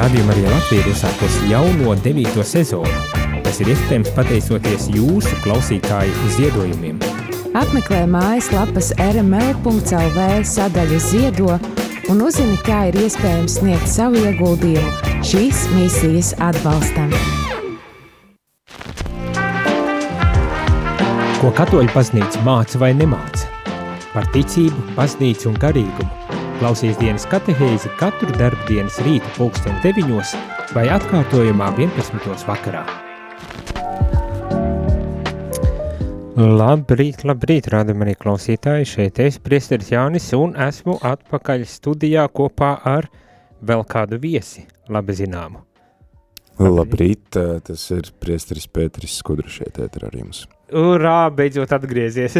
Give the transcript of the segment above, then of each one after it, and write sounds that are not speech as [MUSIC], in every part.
Rādījuma arī Latvija ir uzsākusi jauno devīto sezonu. Tas ir iespējams pateicoties jūsu klausītāju ziedojumiem. Apmeklē mājaslapas rml.clv sadaļu ziedo un uzzini, kā ir iespējams sniegt savu ieguldījumu šīs misijas atbalstam. Ko katoļu baznīca māca vai nemāca? Par ticību, baznīcu un garīgumu Klausies dienas katehēzi katru darbu dienas rīta pulksten 9 vai atkārtojumā 11. vakarā. Labrīt, labrīt, rādam arī klausītāji, šeit es, priesteris Jānis, un esmu atpakaļ studijā kopā ar vēl kādu viesi, labi zināmu. Labrīt, tas ir priesteris Pēteris Skudra šeit ēter ar jums. Urā, beidzot atgriezies.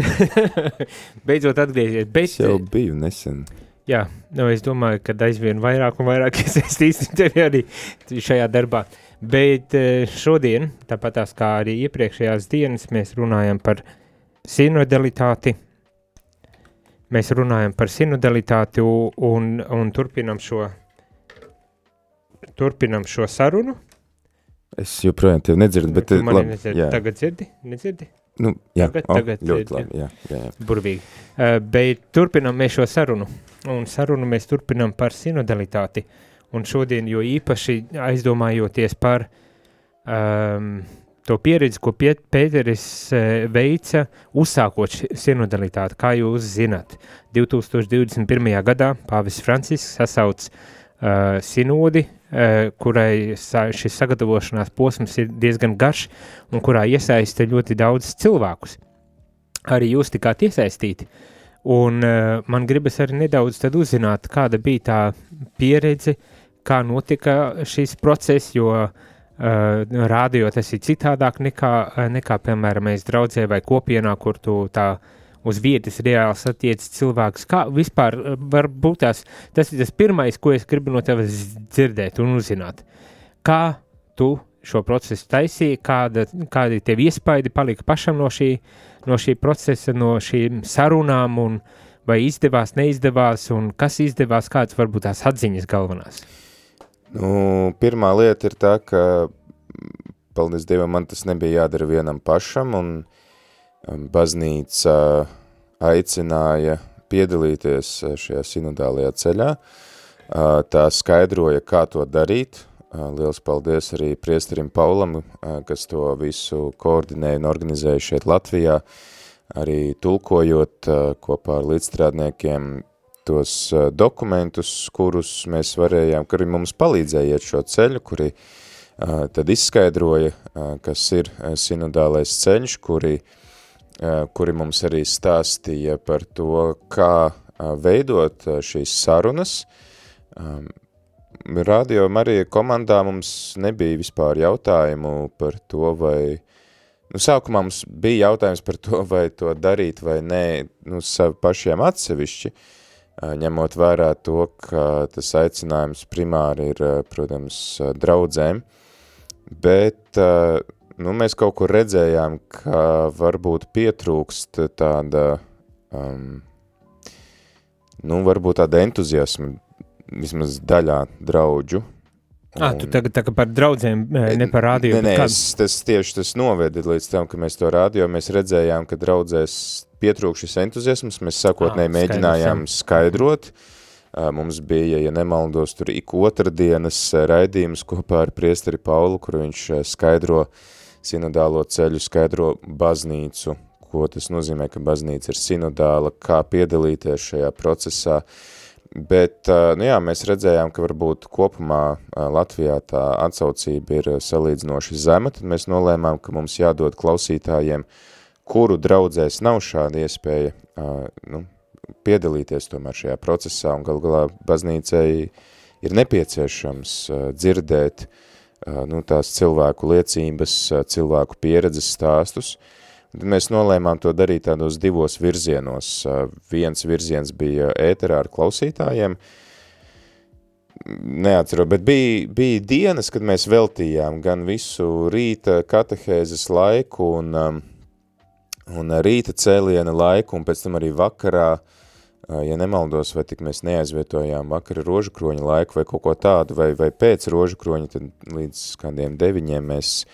[LAUGHS] beidzot atgriezies. Bet... Es jau biju nesen. Jā, nu, es domāju, ka aizvien vairāk un vairāk [LAUGHS] iesaistīsim tevi arī šajā darbā. Bet eh, šodien, tāpat kā arī iepriekšējās dienas, mēs runājam par sinodalitāti. Mēs runājam par sinodalitāti un, un turpinam šo, turpinam šo sarunu. Es joprojām tevi nedzirdu, bet... Tu mani nedzirdi, tagad dzirdi? Nedzirdi? Nu, jā, tagad, oh, tagad ļoti dzirdi. labi, jā, jā, jā. Burvīgi. Uh, bet turpinam mēs šo sarunu un sarunu mēs turpinām par sinodalitāti. Un šodien jo īpaši aizdomājoties par um, to pieredzi, ko Pēteris uh, veica, uzsākot sinodalitāti. Kā jūs zināt, 2021. gadā Pāvis Francisks sasauc uh, sinodi, kurai sa šis sagatavošanās posms ir diezgan garš un kurā iesaista ļoti daudz cilvēkus. Arī jūs tikāt iesaistīti. Uh, Un uh, man gribas arī nedaudz uzzināt, kāda bija tā pieredze, kā notika šis process, jo uh, rādio tas ir citādāk nekā, nekā, piemēram, mēs draudzē vai kopienā, kur tu tā uz vietas reāli satiec cilvēkus. Kā vispār var būt tās, tas ir tas pirmais, ko es gribu no tevis dzirdēt un uzzināt. Kā tu šo procesu taisīji, kāda, kādi tev iespaidi palika pašam no šī, no šī procesa, no šīm sarunām, un vai izdevās, neizdevās, un kas izdevās, kādas varbūt tās atziņas galvenās? Nu, pirmā lieta ir tā, ka, paldies Dievam, man tas nebija jādara vienam pašam, un um, baznīca aicināja piedalīties šajā sinodālajā ceļā, tā skaidroja, kā to darīt, Liels paldies arī priesterim Paulam, kas to visu koordinēja un organizēja šeit Latvijā, arī tulkojot kopā ar līdzstrādniekiem tos dokumentus, kurus mēs varējām, kuri mums palīdzēja iet šo ceļu, kuri tad izskaidroja, kas ir sinodālais ceļš, kuri, kuri mums arī stāstīja par to, kā veidot šīs sarunas, radio Marija komandā mums nebija vispār jautājumu par to, vai, nu, sākumā mums bija jautājums par to, vai to darīt vai nē, nu, savi pašiem atsevišķi, ņemot vērā to, ka tas aicinājums primāri ir, protams, draudzēm, bet, nu, mēs kaut kur redzējām, ka varbūt pietrūkst tāda, um, nu, varbūt tāda entuziasma vismaz daļā draudžu. Ah, tu tagad tā par draudzēm, ne par rādio. Nē, nē, es, tas tieši tas noveda līdz tam, ka mēs to rādio, mēs redzējām, ka draudzēs pietrūk šis entuziasms, mēs sakotnēji mēģinājām skaidrot, mums bija, ja nemaldos, tur ik otrdienas raidījums kopā ar priesteri Paulu, kur viņš skaidro sinodālo ceļu, skaidro baznīcu, ko tas nozīmē, ka baznīca ir sinodāla, kā piedalīties šajā procesā, uh, Bet, nu jā, mēs redzējām, ka varbūt kopumā Latvijā tā atsaucība ir salīdzinoši zema, tad mēs nolēmām, ka mums jādod klausītājiem, kuru draudzēs nav šāda iespēja nu, piedalīties tomēr šajā procesā, un gal galā baznīcai ir nepieciešams dzirdēt nu, tās cilvēku liecības, cilvēku pieredzes stāstus, uh, Tad mēs nolēmām to darīt tādos divos virzienos. Viens virziens bija ēterā ar klausītājiem, neatceru, bet bija, bija dienas, kad mēs veltījām gan visu rīta katehēzes laiku un, un rīta cēliena laiku, un pēc tam arī vakarā ja nemaldos, vai tik mēs neaizvietojām vakara rožu kroņa laiku vai kaut ko tādu, vai, vai pēc rožu kroņa, tad līdz kādiem deviņiem mēs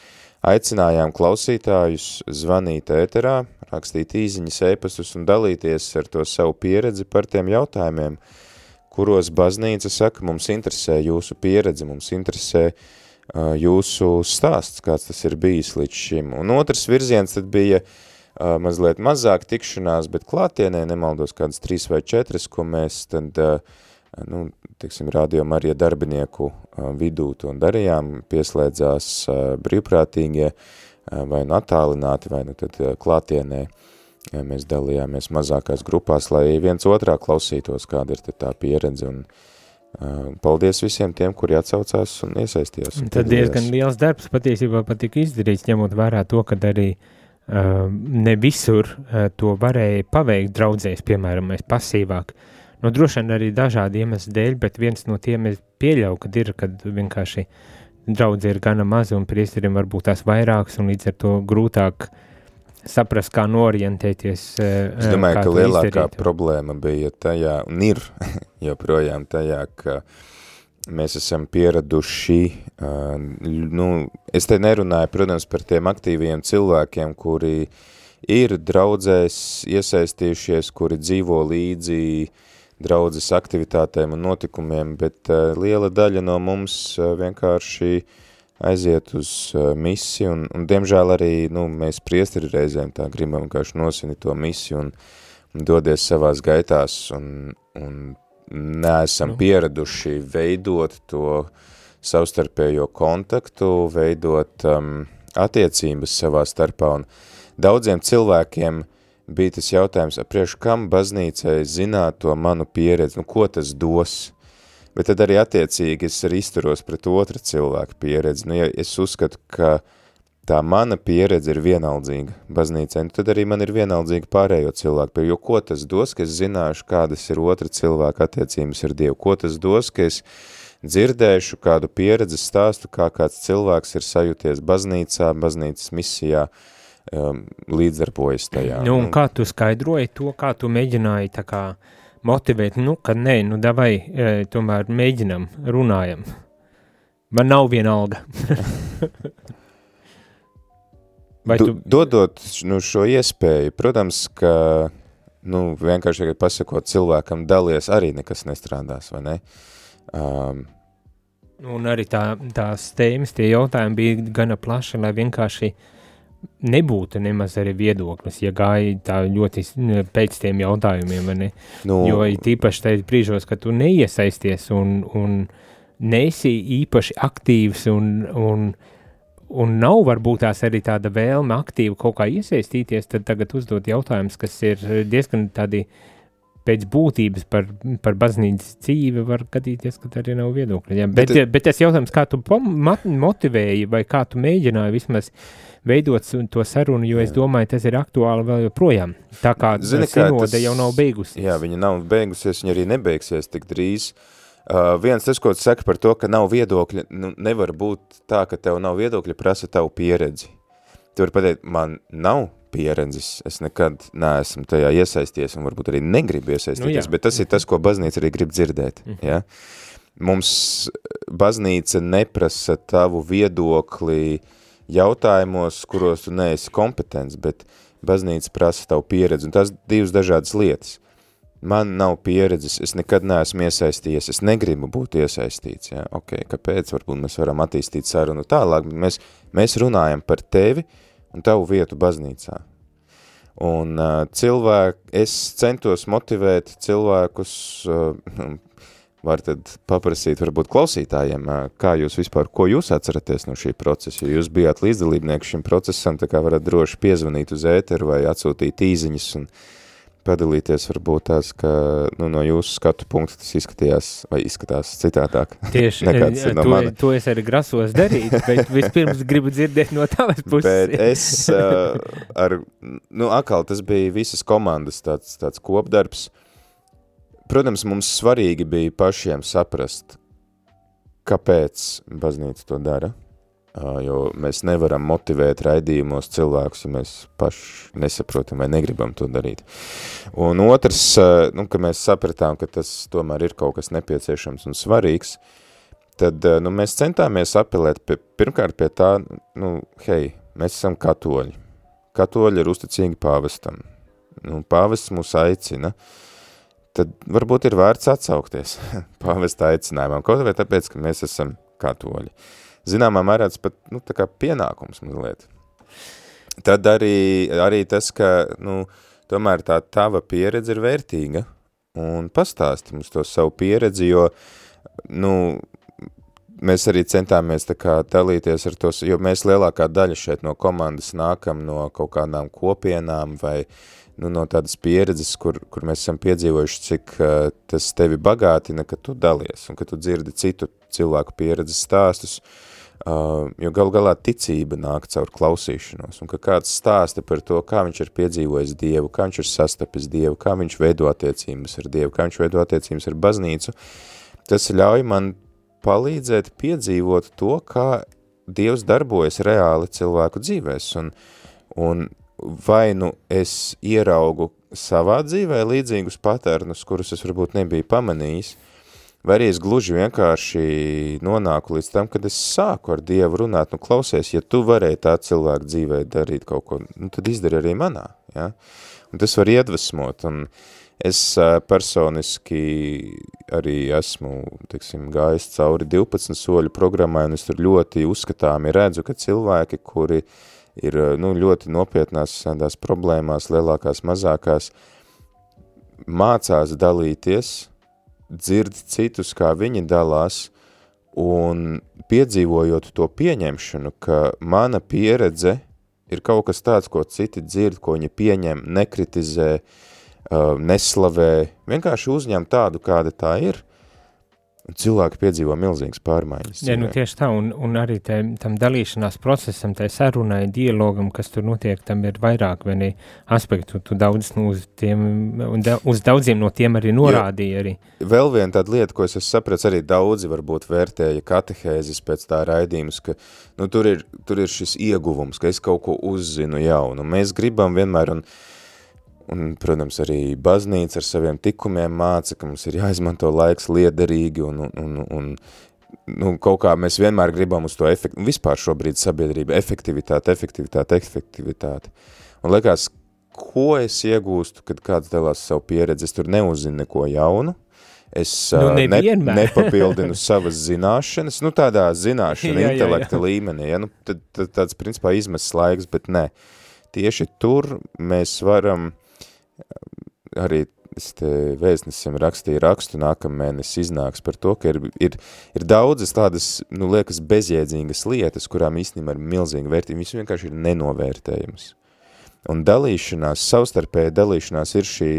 aicinājām klausītājus zvanīt ēterā, rakstīt īziņas ēpastus un dalīties ar to savu pieredzi par tiem jautājumiem, kuros baznīca saka, mums interesē jūsu pieredze, mums interesē uh, jūsu stāsts, kāds tas ir bijis līdz šim. Un otrs virziens tad bija uh, mazliet mazāk tikšanās, bet klātienē nemaldos kādas trīs vai četras, ko mēs tad, nu, tiksim, radio Marija darbinieku vidū to darījām, pieslēdzās brīvprātīgie vai nu attālināti, vai nu tad klātienē mēs dalījāmies mazākās grupās, lai viens otrā klausītos, kāda ir tā pieredze un paldies visiem tiem, kuri atsaucās un iesaistījās. Un tad diezgan liels darbs patiesībā patika izdarīts, ņemot vērā to, kad arī uh, ne visur to varēja paveikt draudzēs, piemēram, mēs pasīvāk. Nu, droši vien arī dažādi iemesli dēļ, bet viens no tiem es pieļauju, kad ir, kad vienkārši draudzē ir gana maza un priesterim varbūt tās vairākas un līdz ar to grūtāk saprast, kā norientēties. Es domāju, ka lielākā izdarīt. problēma bija tajā, un ir [LAUGHS] joprojām tajā, ka uh, mēs esam pieraduši, uh, nu, es te nerunāju, protams, par tiem aktīviem cilvēkiem, kuri ir draudzēs iesaistījušies, kuri dzīvo līdzi draudzes aktivitātēm un notikumiem, bet uh, liela daļa no mums uh, vienkārši aiziet uz uh, misiju, un, un diemžēl arī, nu, mēs priesteri reizēm tā gribam vienkārši nosini to misiju un, un dodies savās gaitās, un, un neesam nu. pieraduši veidot to savstarpējo kontaktu, veidot um, attiecības savā starpā, un daudziem cilvēkiem bija tas jautājums, priekš kam baznīcai zināt to manu pieredzi, nu ko tas dos, bet tad arī attiecīgi es arī izturos pret otra cilvēku pieredzi, nu ja es uzskatu, ka uh, tā mana pieredze ir vienaldzīga baznīcē, un tad arī man ir vienaldzīga pārējo cilvēku, jo ko tas dos, ka es zināšu, kādas ir otra cilvēka attiecības ar Dievu, ko tas dos, ka es dzirdēšu kādu pieredzi stāstu, kā kāds cilvēks ir sajūties baznīcā, baznīcas misijā, um, līdzdarbojas tajā. Nu, un kā tu skaidroji to, kā tu mēģināji tā kā motivēt, nu, ka nē, nu, davai, e, tomēr mēģinam, runājam. Man nav viena alga. [LAUGHS] Vai tu... Dodot nu, šo iespēju, protams, ka nu, vienkārši pasakot cilvēkam dalies arī nekas nestrādās, vai ne? Um, Un arī tā, tās tēmas, tie jautājumi bija gana plaši, lai vienkārši nebūtu nemaz arī viedoklis, ja gāja tā ļoti pēc tiem jautājumiem, vai ne? Nu, jo tīpaši tajos brīžos, kad tu neiesaisties un, un neesi īpaši aktīvs un, un uh, un nav varbūt tās arī tāda vēlme aktīvi kaut kā iesaistīties, tad tagad uzdot jautājumus, kas ir diezgan tādi pēc būtības par, par baznīcas dzīvi var gadīties, ka arī nav viedokļa. Ja? Bet, bet, bet tas jautājums, kā tu motivēji vai kā tu mēģināji vismaz veidot to sarunu, jo jā. es domāju, tas ir aktuāli vēl joprojām. Tā kā Zini, sinode tas, jau nav beigusies. Jā, viņa nav beigusies, viņa arī nebeigsies tik drīz. Uh, Uh, viens tas, ko tu saki par to, ka nav viedokļa, nu, nevar būt tā, ka tev nav viedokļa, prasa tavu pieredzi. Tu vari pateikt, man nav pieredzes, es nekad neesmu tajā iesaisties un varbūt arī negribu iesaistīties, nu, bet tas ir tas, ko baznīca arī grib dzirdēt. Mm. Ja? Mums baznīca neprasa tavu viedokli jautājumos, kuros tu neesi kompetents, bet baznīca prasa tavu pieredzi, un tās divas dažādas lietas man nav pieredzes, es nekad neesmu iesaistījies, es negribu būt iesaistīts, ja, ok, kāpēc, varbūt mēs varam attīstīt sarunu tālāk, bet mēs, mēs runājam par tevi un tavu vietu baznīcā. Un uh, cilvēki, es centos motivēt cilvēkus, uh, var tad paprasīt varbūt klausītājiem, uh, kā jūs vispār, ko jūs atceraties no šī procesa, jo jūs bijāt līdzdalībnieki šim procesam, tā kā varat droši piezvanīt uz ēteru vai atsūtīt īziņas un uh, padalīties varbūt tās, ka nu, no jūsu skatu punkta tas izskatījās vai izskatās citādāk. Tieši, [LAUGHS] no to, mana. to es arī grasos darīt, bet [LAUGHS] vispirms gribu dzirdēt no tavas puses. Bet es uh, ar, nu akal tas bija visas komandas tāds, tāds kopdarbs. Protams, mums svarīgi bija pašiem saprast, kāpēc baznīca to dara, jo mēs nevaram motivēt raidījumos cilvēkus, ja mēs paši nesaprotam vai negribam to darīt. Un otrs, nu, ka mēs sapratām, ka tas tomēr ir kaut kas nepieciešams un svarīgs, tad nu, mēs centāmies apelēt pie, pirmkārt pie tā, nu, hei, mēs esam katoļi. Katoļi ir uzticīgi pāvestam. Nu, pāvests mūs aicina, tad varbūt ir vērts atsaukties [LAUGHS] pāvesta aicinājumam, kaut vai tāpēc, ka mēs esam katoļi. Zināmā mērā tas pat, nu, pienākums mazliet. Tad arī, arī tas, ka, nu, tomēr tā tava pieredze ir vērtīga, un pastāsti mums to savu pieredzi, jo, nu, mēs arī centāmies tā kā dalīties ar tos, jo mēs lielākā daļa šeit no komandas nākam no kaut kādām kopienām vai nu, no tādas pieredzes, kur, kur mēs esam piedzīvojuši, cik uh, tas tevi bagātina, ka tu dalies un ka tu dzirdi citu cilvēku pieredzes stāstus, uh, jo gal galā ticība nāk caur klausīšanos, un ka kāds stāsta par to, kā viņš ir piedzīvojis Dievu, kā viņš ir sastapis Dievu, kā viņš veido attiecības ar Dievu, kā viņš veido attiecības ar baznīcu, tas ļauj man palīdzēt piedzīvot to, kā Dievs darbojas reāli cilvēku dzīvēs, un, un vai nu es ieraugu savā dzīvē līdzīgus patērnus, kurus es varbūt nebiju pamanījis, vai arī es gluži vienkārši nonāku līdz tam, kad es sāku ar Dievu runāt, nu klausies, ja tu varēji tā cilvēku dzīvē darīt kaut ko, nu tad izdari arī manā, ja? Un tas var iedvesmot, un es personiski arī esmu, teiksim, gājis cauri 12 soļu programmai, un es tur ļoti uzskatāmi redzu, ka cilvēki, kuri ir nu, ļoti nopietnās tādās problēmās, lielākās, mazākās, mācās dalīties, dzird citus, kā viņi dalās, un piedzīvojot to pieņemšanu, ka mana pieredze ir kaut kas tāds, ko citi dzird, ko viņi pieņem, nekritizē, eh, neslavē, vienkārši uzņem tādu, kāda tā ir – cilvēki piedzīvo milzīgas pārmaiņas. Jā, nu tieši tā, un, un arī te, tam dalīšanās procesam, tai sarunai, dialogam, kas tur notiek, tam ir vairāk vai aspektu, tu daudz nu, uz, tiem, da, uz daudziem no tiem arī norādīja. Arī. Vēl viena tāda lieta, ko es esmu saprats, arī daudzi varbūt vērtēja katehēzes pēc tā raidījums, ka nu, tur, ir, tur ir šis ieguvums, ka es kaut ko uzzinu jaunu. Mēs gribam vienmēr, un Un, protams, arī baznīca ar saviem tikumiem māca, ka mums ir jāizmanto laiks liederīgi un, un, un, un nu, kaut kā mēs vienmēr gribam uz to efektu, vispār šobrīd sabiedrība, efektivitāte, efektivitāte, efektivitāte. Un liekas, ko es iegūstu, kad kāds dalās savu pieredzi, es tur neuzzinu neko jaunu, es nu, ne, nepapildinu [LAUGHS] savas zināšanas, nu tādā zināšana, [LAUGHS] jā, intelekta jā, jā. līmenī, ja? nu, tad, tad tāds principā izmest laiks, bet nē, tieši tur mēs varam arī es te vēstnesim rakstīju rakstu, nākamēnes iznāks par to, ka ir, ir, ir daudzas tādas, nu, liekas, bezjēdzīgas lietas, kurām īstenībā ir milzīga vērtība, viņas vienkārši ir nenovērtējamas. Un dalīšanās, savstarpēja dalīšanās ir šī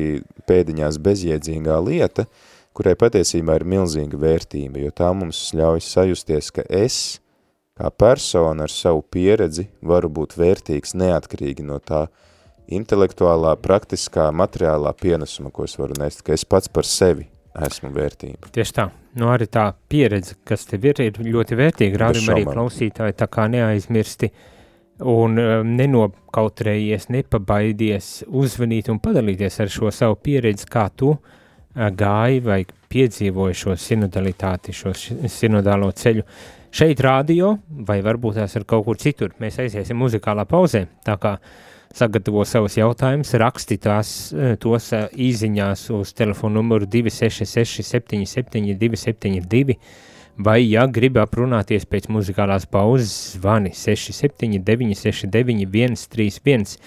pēdiņās bezjēdzīgā lieta, kurai patiesībā ir milzīga vērtība, jo tā mums ļauj sajusties, ka es, kā persona ar savu pieredzi, varu būt vērtīgs neatkarīgi no tā, uh, intelektuālā, praktiskā, materiālā pienesuma, ko es varu nest, ka es pats par sevi esmu vērtība. Tieši tā. Nu, arī tā pieredze, kas tev ir, ir ļoti vērtīga. Rādījumā arī klausītāji tā kā neaizmirsti un um, nenokautrējies, nepabaidies, uzvanīt un padalīties ar šo savu pieredzi, kā tu uh, gāji vai piedzīvoji šo sinodalitāti, šo sinodālo ceļu. Šeit rādio, vai varbūt tās ir kaut kur citur, mēs aiziesim muzikālā pauzē, tā kā uh, sagatavo savus jautājumus, raksti tās, eh, tos eh, īziņās uz telefonu numuru 266 77 272, vai, ja gribi aprunāties pēc muzikālās pauzes, zvani 67 969 131.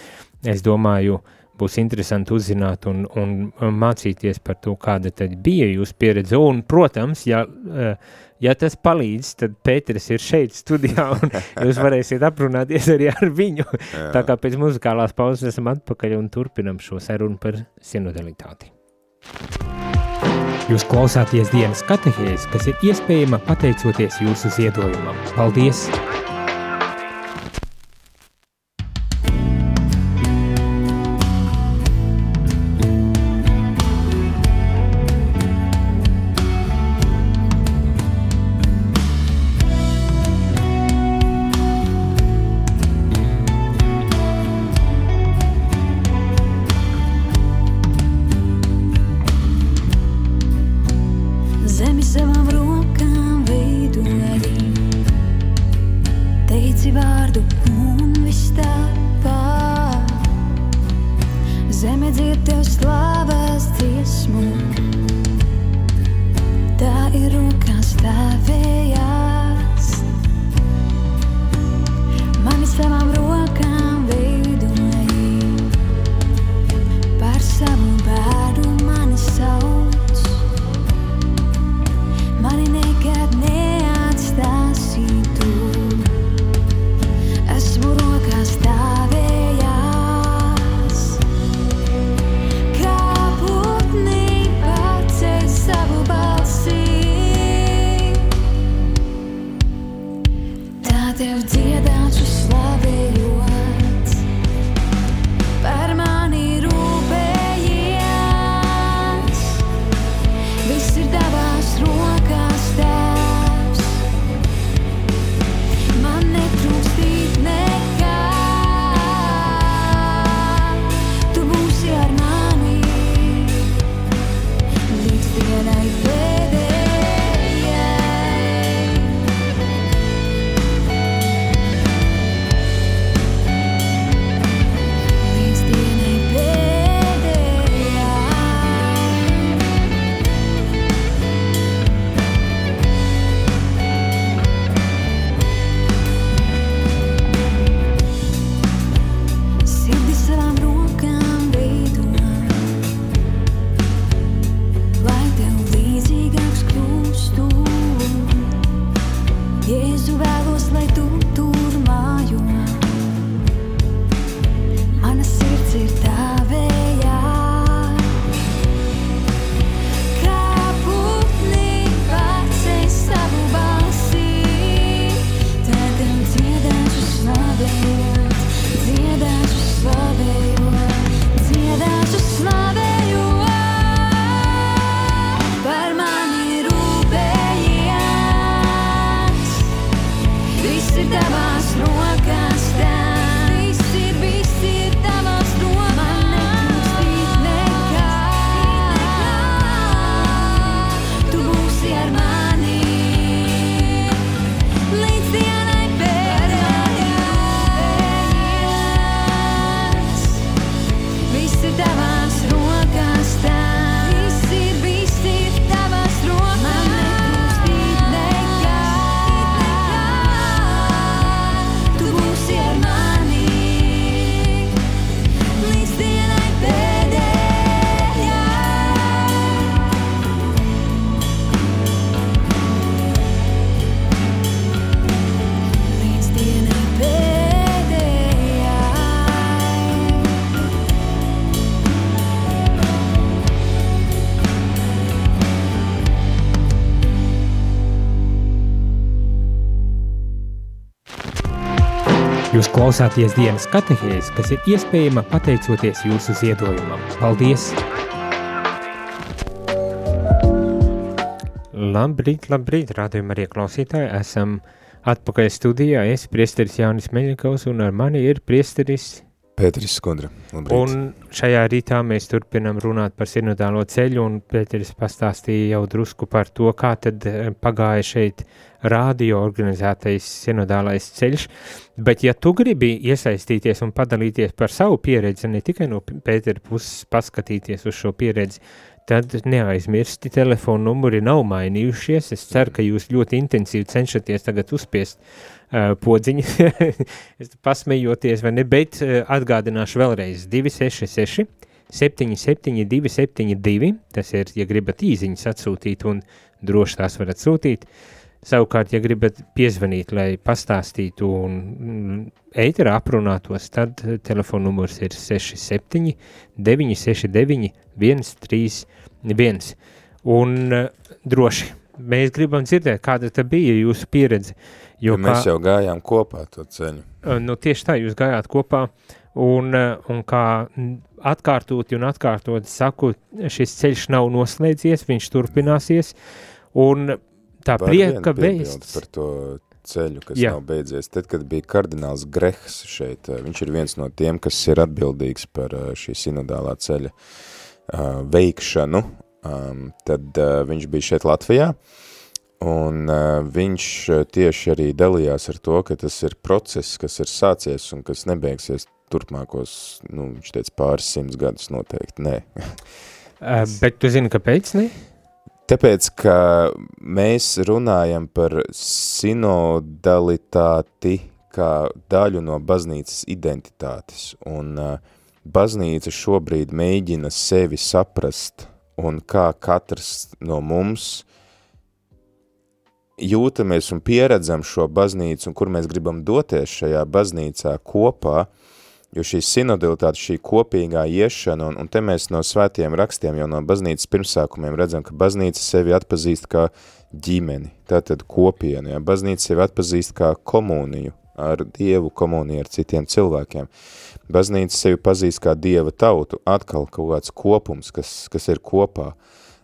Es domāju, būs interesanti uzzināt un, un mācīties par to, kāda tad bija jūsu pieredze, un, protams, ja uh, ja tas palīdz, tad Pēteris ir šeit studijā un [LAUGHS] jūs varēsiet aprunāties arī ar viņu. Jā. Tā kā pēc muzikālās pauzes esam atpakaļ un turpinam šo sarunu par sinodalitāti. Jūs klausāties dienas katehēs, kas ir iespējama pateicoties jūsu ziedojumam. Paldies! Vārdu un viss tavā. Zeme dzied tev slavas dziesmu, tā ir rokās Jūs klausāties dienas katehēs, kas ir iespējama pateicoties jūsu ziedojumam. Paldies! Labrīt, labrīt, rādījumā arī klausītāji. Esam atpakaļ studijā. Es, priesteris Jānis Meļakovs, un ar mani ir priesteris Pēteris Skundra, labrīt. Un šajā rītā mēs turpinam runāt par sinodālo ceļu, un Pēteris pastāstīja jau drusku par to, kā tad eh, pagāja šeit rādio organizētais sinodālais ceļš, bet ja tu gribi iesaistīties un padalīties par savu pieredzi, ne tikai no Pētera puses paskatīties uz šo pieredzi, tad neaizmirsti, telefona numuri nav mainījušies, es ceru, ka jūs ļoti intensīvi cenšaties tagad uzspiest uh, podziņu, [LAUGHS] es pasmejoties vai ne, bet uh, atgādināšu vēlreiz 266 77 272, tas ir, ja gribat īziņas atsūtīt un droši tās varat sūtīt, Savukārt, ja gribat piezvanīt, lai pastāstītu un mm, ēterā aprunātos, tad telefona numurs ir 67 969 131. Un uh, droši, mēs gribam dzirdēt, kāda bija jūsu pieredze. Jo ja mēs kā, jau gājām kopā to ceļu. Nu, tieši tā, jūs gājāt kopā, un, un kā atkārtoti un atkārtoti saku, šis ceļš nav noslēdzies, viņš turpināsies, un tā Var prieka vēsts. par to ceļu, kas Jā. nav beidzies. Tad, kad bija kardināls Grehs šeit, viņš ir viens no tiem, kas ir atbildīgs par šī sinodālā ceļa eh, veikšanu, um, tad uh, viņš bija šeit Latvijā, Un uh, viņš uh, tieši arī dalījās ar to, ka tas ir process, kas ir sācies un kas nebeigsies turpmākos, nu, viņš teica, pāris simts gadus noteikti, nē. Uh, [LAUGHS] bet tu zini, kāpēc ne? Tāpēc, ka mēs runājam par sinodalitāti kā daļu no baznīcas identitātes, un uh, baznīca šobrīd mēģina sevi saprast, un kā katrs no mums jūtamies un pieredzam šo baznīcu, un kur mēs gribam doties šajā baznīcā kopā, jo šī sinodilitāte, šī kopīgā iešana, un, un te mēs no svētiem rakstiem jau no baznīcas pirmsākumiem redzam, ka baznīca sevi atpazīst kā ģimeni, tātad kopienu, ja? baznīca sevi atpazīst kā komuniju, ar Dievu komuniju ar citiem cilvēkiem. Baznīca sevi pazīst kā Dieva tautu, atkal kaut kāds kopums, kas, kas ir kopā.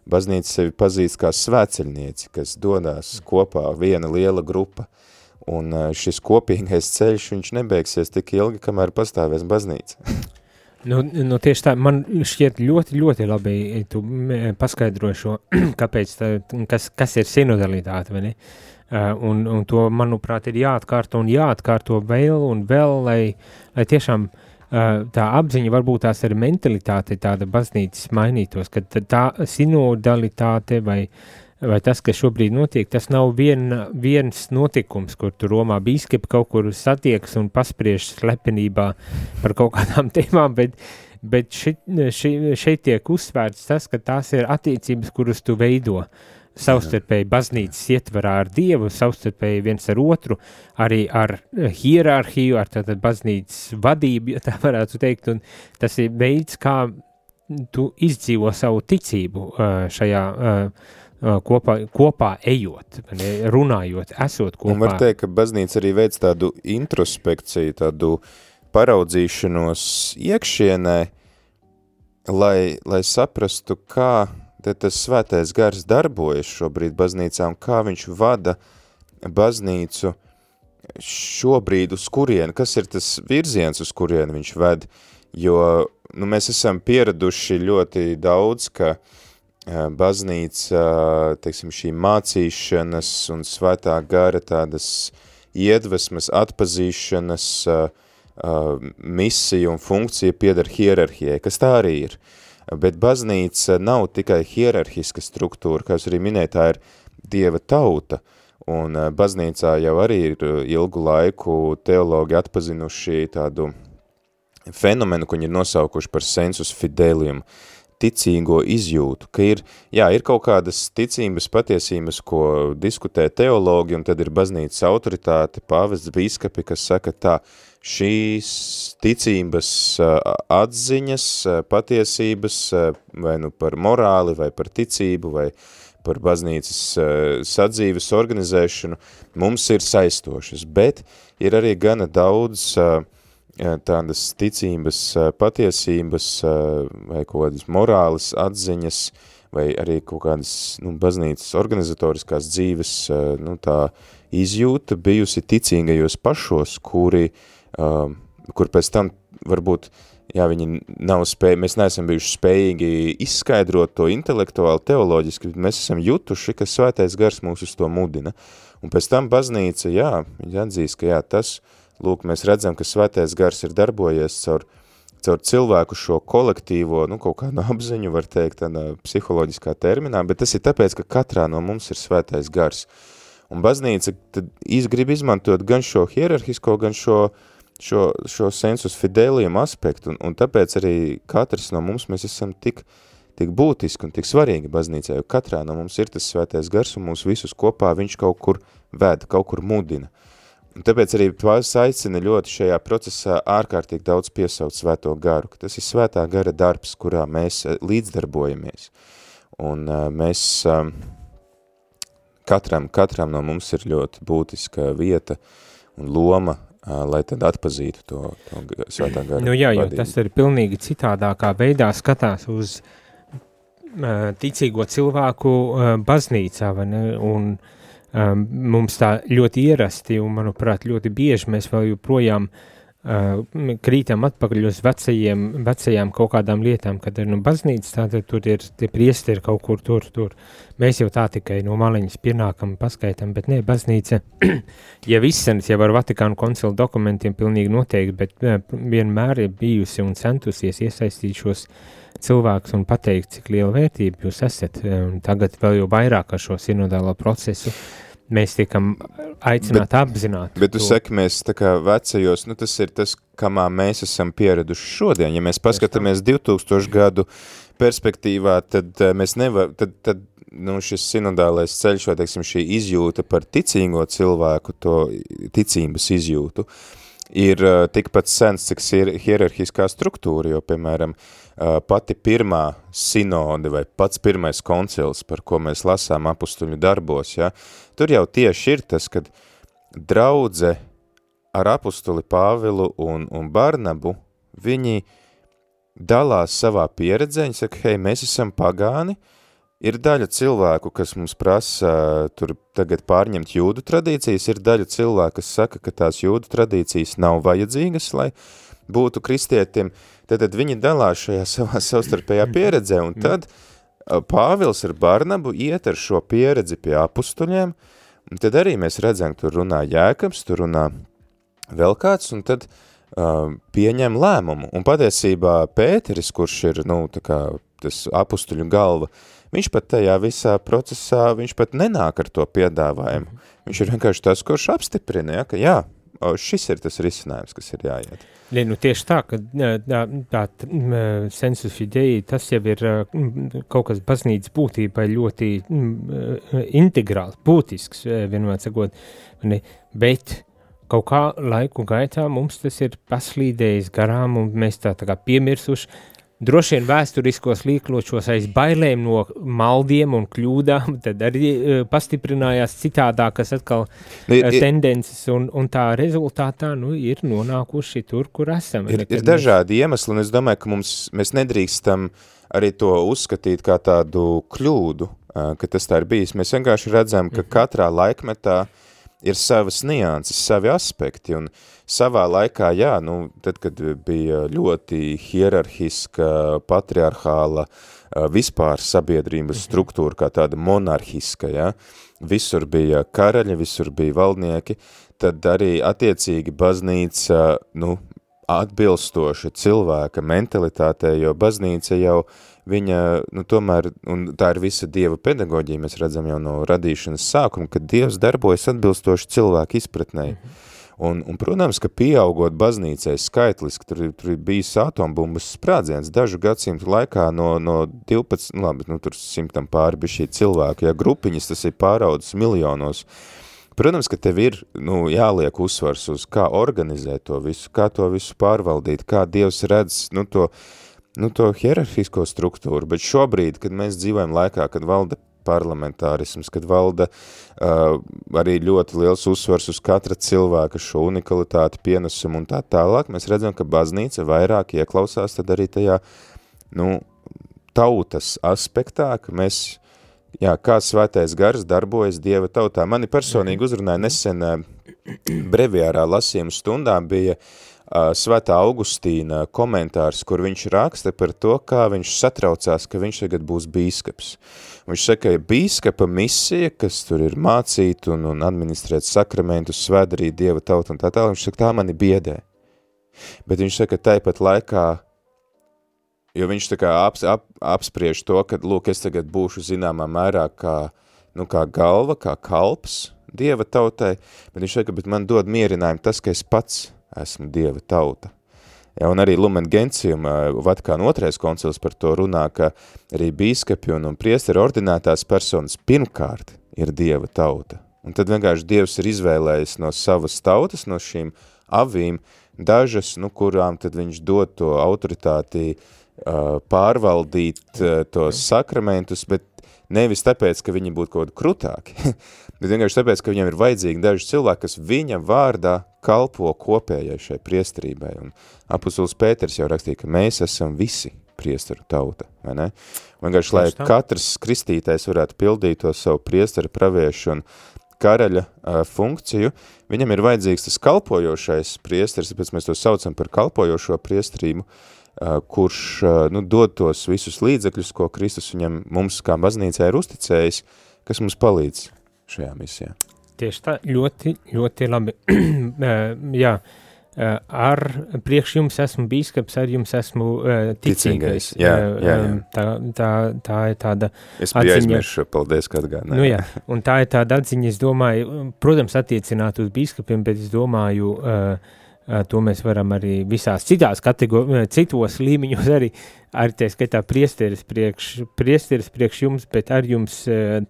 Baznīca sevi pazīst kā svēceļnieci, kas dodās kopā viena liela grupa. Un šis kopīgais ceļš, viņš nebeigsies tik ilgi, kamēr pastāvēs baznīca. [LAUGHS] Nu, nu tieši tā, man šķiet ļoti, ļoti labi, tu paskaidroji šo, [CLEARS THROAT] kāpēc, tā, kas, kas ir sinodalitāte, vai ne? Uh, un, un to, manuprāt, ir jāatkārto un jāatkārto vēl un vēl, lai, lai tiešām uh, tā apziņa, varbūt tās ir mentalitāte, tāda baznīcas mainītos, ka tā sinodalitāte vai, vai tas, kas šobrīd notiek, tas nav vien, viens notikums, kur tu Romā bīskapi kaut kur satiekas un paspriež slepenībā par kaut kādām [LAUGHS] tēmām, bet, bet ši, šeit tiek uzsvērts tas, ka tās ir attiecības, kuras tu veido. Uh, savstarpēji baznīcas ietvarā ar Dievu, savstarpēji viens ar otru, arī ar eh, hierarhiju, ar tātad baznīcas vadību, ja tā [LAUGHS] varētu teikt, un tas ir veids, kā tu izdzīvo savu ticību eh, šajā eh, kopā, kopā ejot, runājot, esot kopā. Un var teikt, ka baznīca arī veids tādu introspekciju, tādu paraudzīšanos iekšienē, lai, lai saprastu, kā tas svētais gars darbojas šobrīd baznīcā un kā viņš vada baznīcu šobrīd uz kurienu, kas ir tas virziens, uz kurienu viņš ved, jo nu, mēs esam pieraduši ļoti daudz, ka baznīca, teiksim, šī mācīšanas un svētā gara tādas iedvesmas, atpazīšanas misija un funkcija piedar hierarhijai, kas tā arī ir. Uh, bet baznīca nav tikai hierarhiska struktūra, jūs arī minējāt, tā ir Dieva tauta, un eh, baznīcā jau arī ir eh, ilgu laiku teologi atpazinuši tādu fenomenu, ko viņi ir nosaukuši par sensus fidelium, ticīgo izjūtu, ka ir, jā, ir kaut kādas ticības patiesības, ko diskutē teologi, un tad ir baznīcas autoritāte, pāvests, bīskapi, kas saka tā, šīs ticības atziņas, patiesības, vai nu par morāli, vai par ticību, vai par baznīcas sadzīves organizēšanu, mums ir saistošas, bet ir arī gana daudz tādas ticības patiesības vai kaut kādas morāles atziņas, vai arī kaut kādas nu, baznīcas organizatoriskās dzīves nu, tā izjūta bijusi ticīgajos pašos, kuri uh, kur pēc tam varbūt, jā, viņi nav spēj, mēs neesam bijuši spējīgi izskaidrot to intelektuāli, teoloģiski, bet mēs esam jutuši, ka svētais gars mūs uz to mudina. Un pēc tam baznīca, jā, viņi atzīst, ka jā, tas, lūk, mēs redzam, ka svētais gars ir darbojies caur, caur cilvēku šo kolektīvo, nu, kaut kādu [LAUGHS] apziņu, var teikt, tādā psiholoģiskā terminā, bet tas ir tāpēc, ka katrā no mums ir svētais gars. Un baznīca tad grib izmantot gan šo hierarhisko, gan šo uh, šo, šo sensus fidelium aspektu, un, un tāpēc arī katrs no mums mēs esam tik, tik būtiski un tik svarīgi baznīcā, jo katrā no mums ir tas svētais gars, un mūs visus kopā viņš kaut kur ved, kaut kur mudina. Un tāpēc arī pāvis aicina ļoti šajā procesā ārkārtīgi daudz piesaukt svēto garu, ka tas ir svētā gara darbs, kurā mēs eh, līdzdarbojamies. Un uh, mēs um, katram, katram no mums ir ļoti būtiska vieta un loma lai tad atpazītu to, to svētā gara Nu jā, jo vadību. tas ir pilnīgi citādākā veidā skatās uz ticīgo cilvēku baznīcā, vai ne, un um, mums tā ļoti ierasti, un manuprāt ļoti bieži mēs vēl joprojām uh, krītam atpakaļ uz vecajiem, vecajām kaut kādām lietām, kad ir nu, baznīca, tātad tur ir tie priesteri kaut kur tur, tur. Mēs jau tā tikai no maliņas pienākam, paskaitam, bet ne, baznīca, [CLEARS THROAT] ja izsenas jau ar Vatikānu koncilu dokumentiem pilnīgi noteikti, bet vienmēr ir bijusi un centusies iesaistīt šos cilvēkus un pateikt, cik liela vērtība jūs esat, tagad vēl jau vairāk ar šo sinodālo procesu, mēs tiekam aicināti bet, apzināt. Bet tu to. saki, mēs tā kā vecajos, nu tas ir tas, kamā mēs esam pieraduši šodien. Ja mēs paskatāmies 2000 gadu perspektīvā, tad uh, mēs nevar, tad, tad nu, šis sinodālais ceļš vai, teiksim, šī izjūta par ticīgo cilvēku, to ticības izjūtu, ir uh, tikpat sens, cik ir hierarhiskā struktūra, jo, piemēram, uh, pati pirmā sinode vai pats pirmais koncils, par ko mēs lasām apustuļu darbos, ja, tur jau tieši ir tas, kad draudze ar apustuli Pāvilu un, un Barnabu, viņi dalās savā pieredzē, viņi saka, hei, mēs esam pagāni, ir daļa cilvēku, kas mums prasa tur tagad pārņemt jūdu tradīcijas, ir daļa cilvēku, kas saka, ka tās jūdu tradīcijas nav vajadzīgas, lai būtu kristietim, uh, tad, tad viņi dalās šajā [LAUGHS] savā savstarpējā pieredzē, un tad Pāvils ar Barnabu iet ar šo pieredzi pie apustuļiem, un tad arī mēs redzam, tur runā Jēkabs, tur runā vēl kāds, un tad uh, pieņem lēmumu. Un patiesībā Pēteris, kurš ir, nu, tā kā tas apustuļu galva, viņš pat tajā visā procesā, viņš pat nenāk ar to piedāvājumu. Viņš ir vienkārši tas, kurš apstiprina, ja, ka jā, šis ir tas risinājums, kas ir jāiet. Ne, nu tieši tā, ka tā, tā sensus fidei, tas jau ir kaut kas baznīcas būtībai ļoti integrāls, būtisks, vienmēr sakot, bet kaut kā laiku gaitā mums tas ir paslīdējis garām un mēs tā, tā kā piemirsuši, droši vien vēsturiskos līkločos aiz bailēm no maldiem un kļūdām, tad arī uh, pastiprinājās citādākas atkal uh, ir, tendences, un, un tā rezultātā nu, ir nonākuši tur, kur esam. Ir, ir dažādi mēs... iemesli, un es domāju, ka mums, mēs nedrīkstam arī to uzskatīt kā tādu kļūdu, uh, ka tas tā ir bijis. Mēs vienkārši redzam, ka -hmm. katrā laikmetā ir savas nianses, savi aspekti, un savā laikā, jā, nu, tad, kad bija ļoti hierarhiska, patriarchāla vispār sabiedrības mhm. struktūra, kā tāda monarhiska, jā, visur bija karaļi, visur bija valdnieki, tad arī attiecīgi baznīca, nu, atbilstoša cilvēka mentalitātei, jo baznīca jau viņa, nu, tomēr, un tā ir visa Dieva pedagoģija, mēs redzam jau no radīšanas sākuma, ka Dievs darbojas atbilstoši cilvēku izpratnei. Mm -hmm. Un, un, protams, ka pieaugot baznīcai skaitliski, tur, tur ir bijis atombumbas sprādziens dažu gadsimtu laikā no, no 12, nu labi, nu tur simtam pāri bija šī cilvēku, ja grupiņas tas ir pāraudzis miljonos. Protams, ka tev ir nu, jāliek uzsvars uz kā organizēt to visu, kā to visu pārvaldīt, kā Dievs redz nu, to, nu, to hierarhisko struktūru, bet šobrīd, kad mēs dzīvojam laikā, kad valda parlamentārisms, kad valda uh, arī ļoti liels uzsvars uz katra cilvēka šo unikalitāti, pienesumu un tā tālāk, mēs redzam, ka baznīca vairāk ieklausās tad arī tajā, nu, tautas aspektā, ka mēs, jā, kā svētais gars darbojas Dieva tautā. Mani personīgi uzrunāja nesen uh, breviārā lasījuma stundā bija uh, Svētā Augustīna komentārs, kur viņš raksta par to, kā viņš satraucās, ka viņš tagad būs bīskaps. Viņš saka, ka bīskapa misija, kas tur ir mācīt un, un administrēt sakramentus, svēdarīt Dieva tautu un tā tālāk, viņš saka, tā mani biedē. Bet viņš saka, tāpat laikā, jo viņš tā kā ap, ap, apspriež to, ka, lūk, es tagad būšu zināmā mērā kā, nu, kā galva, kā kalps Dieva tautai, bet viņš saka, bet man dod mierinājumu tas, ka es pats esmu Dieva tauta. Ja, un arī Lumen Gentium, Vatikāna otrais koncils par to runā, ka arī bīskapi un, un priesteri ordinētās personas pirmkārt ir Dieva tauta. Un tad vienkārši Dievs ir izvēlējis no savas tautas, no šīm avīm, dažas, nu, kurām tad viņš dod to autoritāti uh, pārvaldīt uh, tos sakramentus, bet nevis tāpēc, ka viņi būtu kaut krutāki, [LAUGHS] bet vienkārši tāpēc, ka viņam ir vajadzīgi daži cilvēki, kas viņa vārdā kalpo kopējai šai priesterībai. Un apustulis Pēters jau rakstīja, ka mēs esam visi priesteru tauta, vai ne? Vienkārši, lai katrs kristītais varētu pildīt to savu priesteru praviešu un karaļa uh, funkciju, viņam ir vajadzīgs tas kalpojošais priesteris, tāpēc mēs to saucam par kalpojošo priesterību, uh, kurš nu, dod tos visus līdzekļus, ko Kristus viņam mums kā baznīcā ir uzticējis, kas mums palīdz šajā misijā. Tieši tā, ļoti, ļoti labi. [CLEARS THROAT] Jā, ar priekš jums esmu bīskaps, ar jums esmu ticīgais. Ticīgais, jā, jā, jā. Tā, tā, tā ir tāda Es Atziņa- aizmiršu, paldies, ka atgādināji. Nu, jā, un tā ir tāda atziņa, es domāju, protams, attiecināt uz biskupiem, bet es domāju, uh, to mēs varam arī visās citās kategorijās, citos līmeņos arī, arī tā skaitā priesteris priekš, priesteris priekš jums, bet ar jums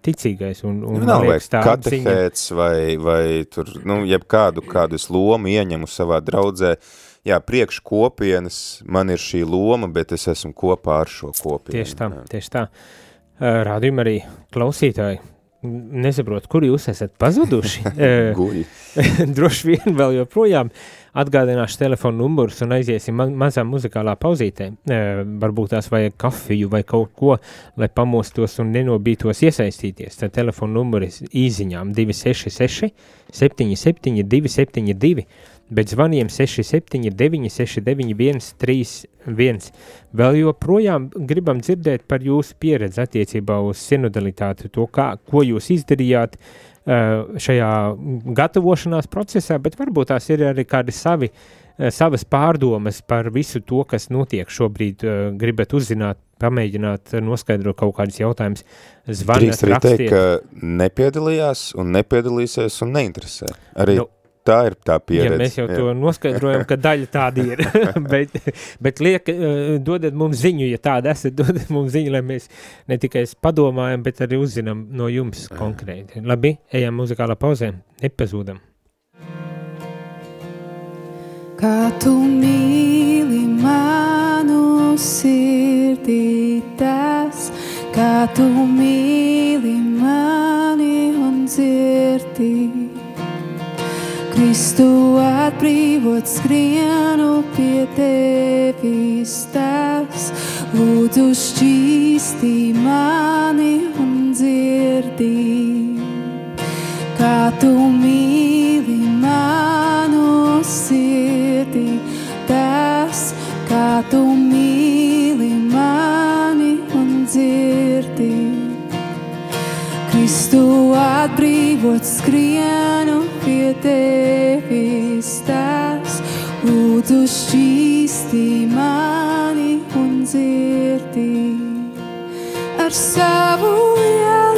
ticīgais. Un, un, nav vai liekas, atziņa- katehēts vai, vai tur, nu, jebkādu kādu es lomu ieņemu savā draudzē. Jā, priekš kopienas man ir šī loma, bet es esmu kopā ar šo kopienu. Tieši tā, Jā. tieši tā. Rādījumi arī klausītāji. Nesaprotu, kur jūs esat pazuduši. [LAUGHS] [LAUGHS] Droši vien vēl joprojām atgādināšu telefonu numurus un aiziesim ma mazā muzikālā pauzītē. Varbūt tās vajag kafiju vai kaut ko, lai pamostos un nenobītos iesaistīties. Tad telefonu numuri īziņām 266 77 272, bet zvaniem 679 691 31. Vēl joprojām gribam dzirdēt par jūsu pieredzi attiecībā uz sinodalitāti, to, kā, ko jūs izdarījāt, eh, šajā gatavošanās procesā, bet varbūt tās ir arī kādi savi, eh, savas pārdomas par visu to, kas notiek šobrīd. eh, Gribat uzzināt, pamēģināt noskaidrot kaut kādus jautājumus, Drīkst arī teikt, rakstiet. ka nepiedalījās un nepiedalīsies un neinteresē. Arī Nu, tā ir tā pieredze. Ja mēs jau to noskaidrojam, ka daļa tāda ir. [LAUGHS] bet, bet liek, eh, dodiet mums ziņu, ja tāda esat, dodiet mums ziņu, lai mēs ne tikai padomājam, bet arī uzzinām no jums konkrēti. Labi, ejam muzikālā pauzē, nepazūdam. Kā tu mīli manu sirdī, tas, kā tu mīli mani un dzirdi. Kristu atbrīvot skrienu pie tevis tas, lūdzu šķīstī mani un dzirdi. Kā tu mīli manu sirdī, tas, kā tu mīli mani un dzirdi. Kristu atbrīvot skrienu pie tevis tas, lūdzu šķīstī mani un dzirdi. Ar savu lielo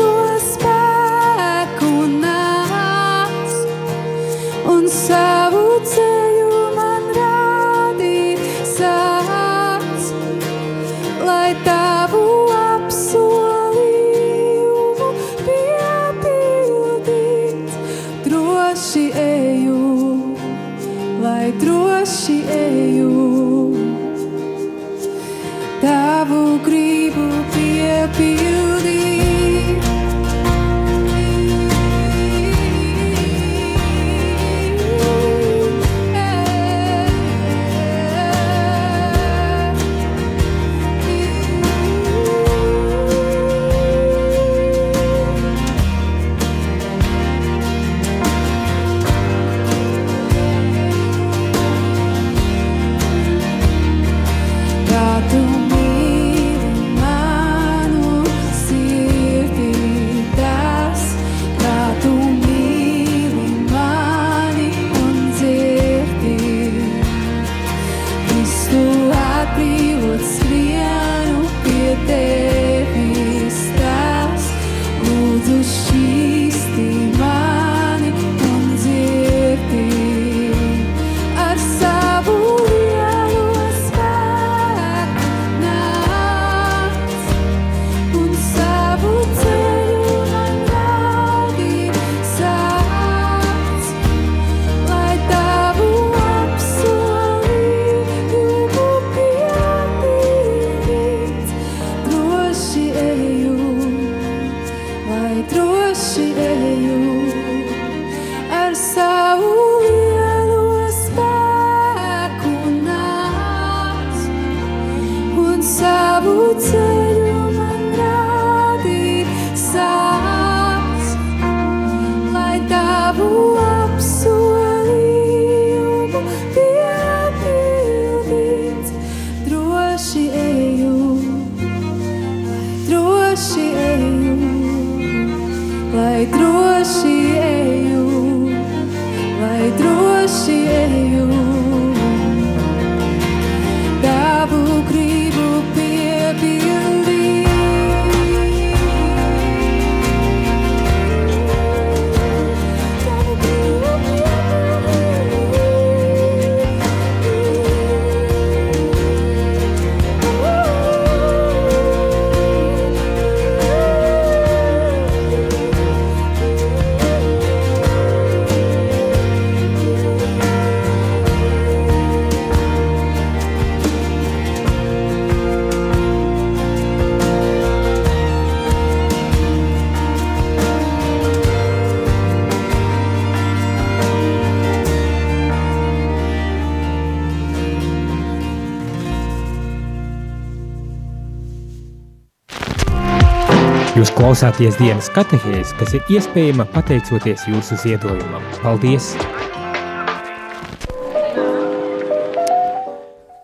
klausāties dienas katehēs, kas ir iespējama pateicoties jūsu ziedojumam. Paldies!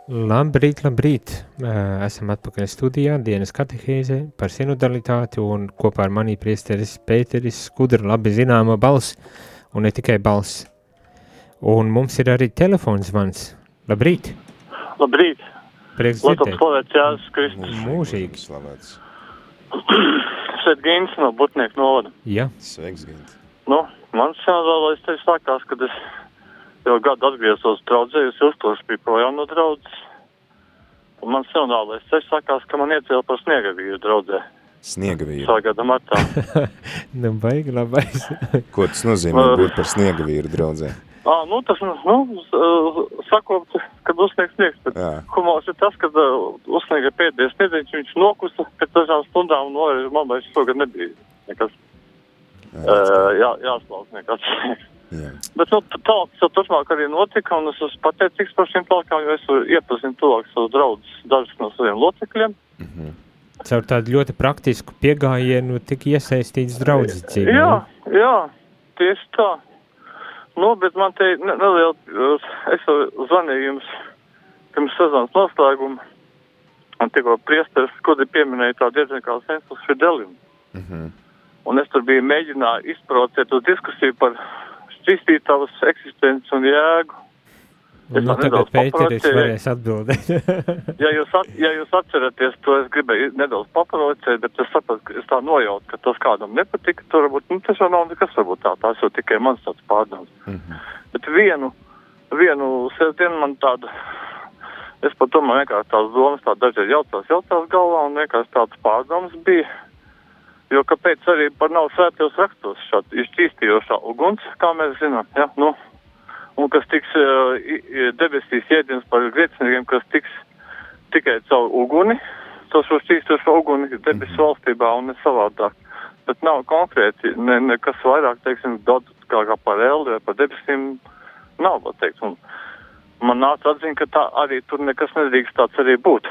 Labrīt, labrīt! Esam atpakaļ studijā dienas katehēze par sinodalitāti un kopā ar mani priesteris Pēteris Skudra labi zināma balss un ne tikai balss. Un mums ir arī telefons zvans. Labrīt! Labrīt! Prieks dzirdēt! slavēts Jēzus Kristus. Mūžīgi. Slavēts. [CLEARS THROAT] Šeit Gīns no Butnieku novada. Ja, Sveiks, Gint. Nu, mans jāvēlais te sākās, kad es jau gadu atgriezos draudzē, es uztos biju projām no draudzes. Un mans jaunālais ceļš sākās, ka man iecēla par sniegavīru draudzē. Sniega vīru. Šā gada martā. [LAUGHS] nu baigi labais. Ko tas nozīmē būt par sniega vīru draudzē? Ā, nu, tas, nu, sakot, kad uzsniegs sniegs, Jā. humors ir tas, kad uzsniega pēdējais sniedziņš, viņš nokusa pēc dažām stundām, un no, man vairs šogad nebija nekas. Uh, jā, jāslauc nekas. Jā. Bet nu, tālāk jau turpmāk arī notika, un es esmu pateicīgs par šīm talkām, jo es iepazinu tuvāk savus draudzus, dažus no saviem locekļiem. Caur tādu ļoti praktisku piegājienu tik iesaistīts draudzes dzīvē. Jā, jā, tieši tā. Nu, bet man te ne- neliela, es jau zvanīju jums pirms sezonas noslēguma, un tikko priesteris Skudi pieminēja tādu diezgan kā sensus fidelium. Mhm. Un es tur biju mēģināju izprovocēt uz diskusiju par šķistītavas eksistenci un jēgu. Es Nu, tagad paprocēju. varēs atbildēt. [LAUGHS] Ja jūs, at, ja jūs atceraties, to es gribēju nedaudz paparocēt, bet es sapratu, es tā nojautu, ka tas kādam nepatika, tur varbūt, nu, tas jau nav nekas, varbūt tā, tās jau tikai mans tāds pārdoms. Mhm. Bet vienu, vienu sestdienu man tāda, es pat domāju, vienkārši tās domas tā dažreiz jautās, jautās galvā, un vienkārši tāds pārdoms bija. Jo kāpēc arī par nav svētajos rakstos šāda izšķīstījošā uguns, kā mēs zinām, ja, nu, un kas tiks uh, i- debesīs iedienas par grēciniekiem, kas tiks tikai caur uguni, to šo šķīstošo uguni debesu valstībā un ne savādāk. Bet nav konkrēti ne, nekas vairāk, teiksim, daudz kā, kā par eldi vai par debesīm nav, var teikt. Un man nāca atziņa, ka tā arī tur nekas nedrīkst tāds arī būt.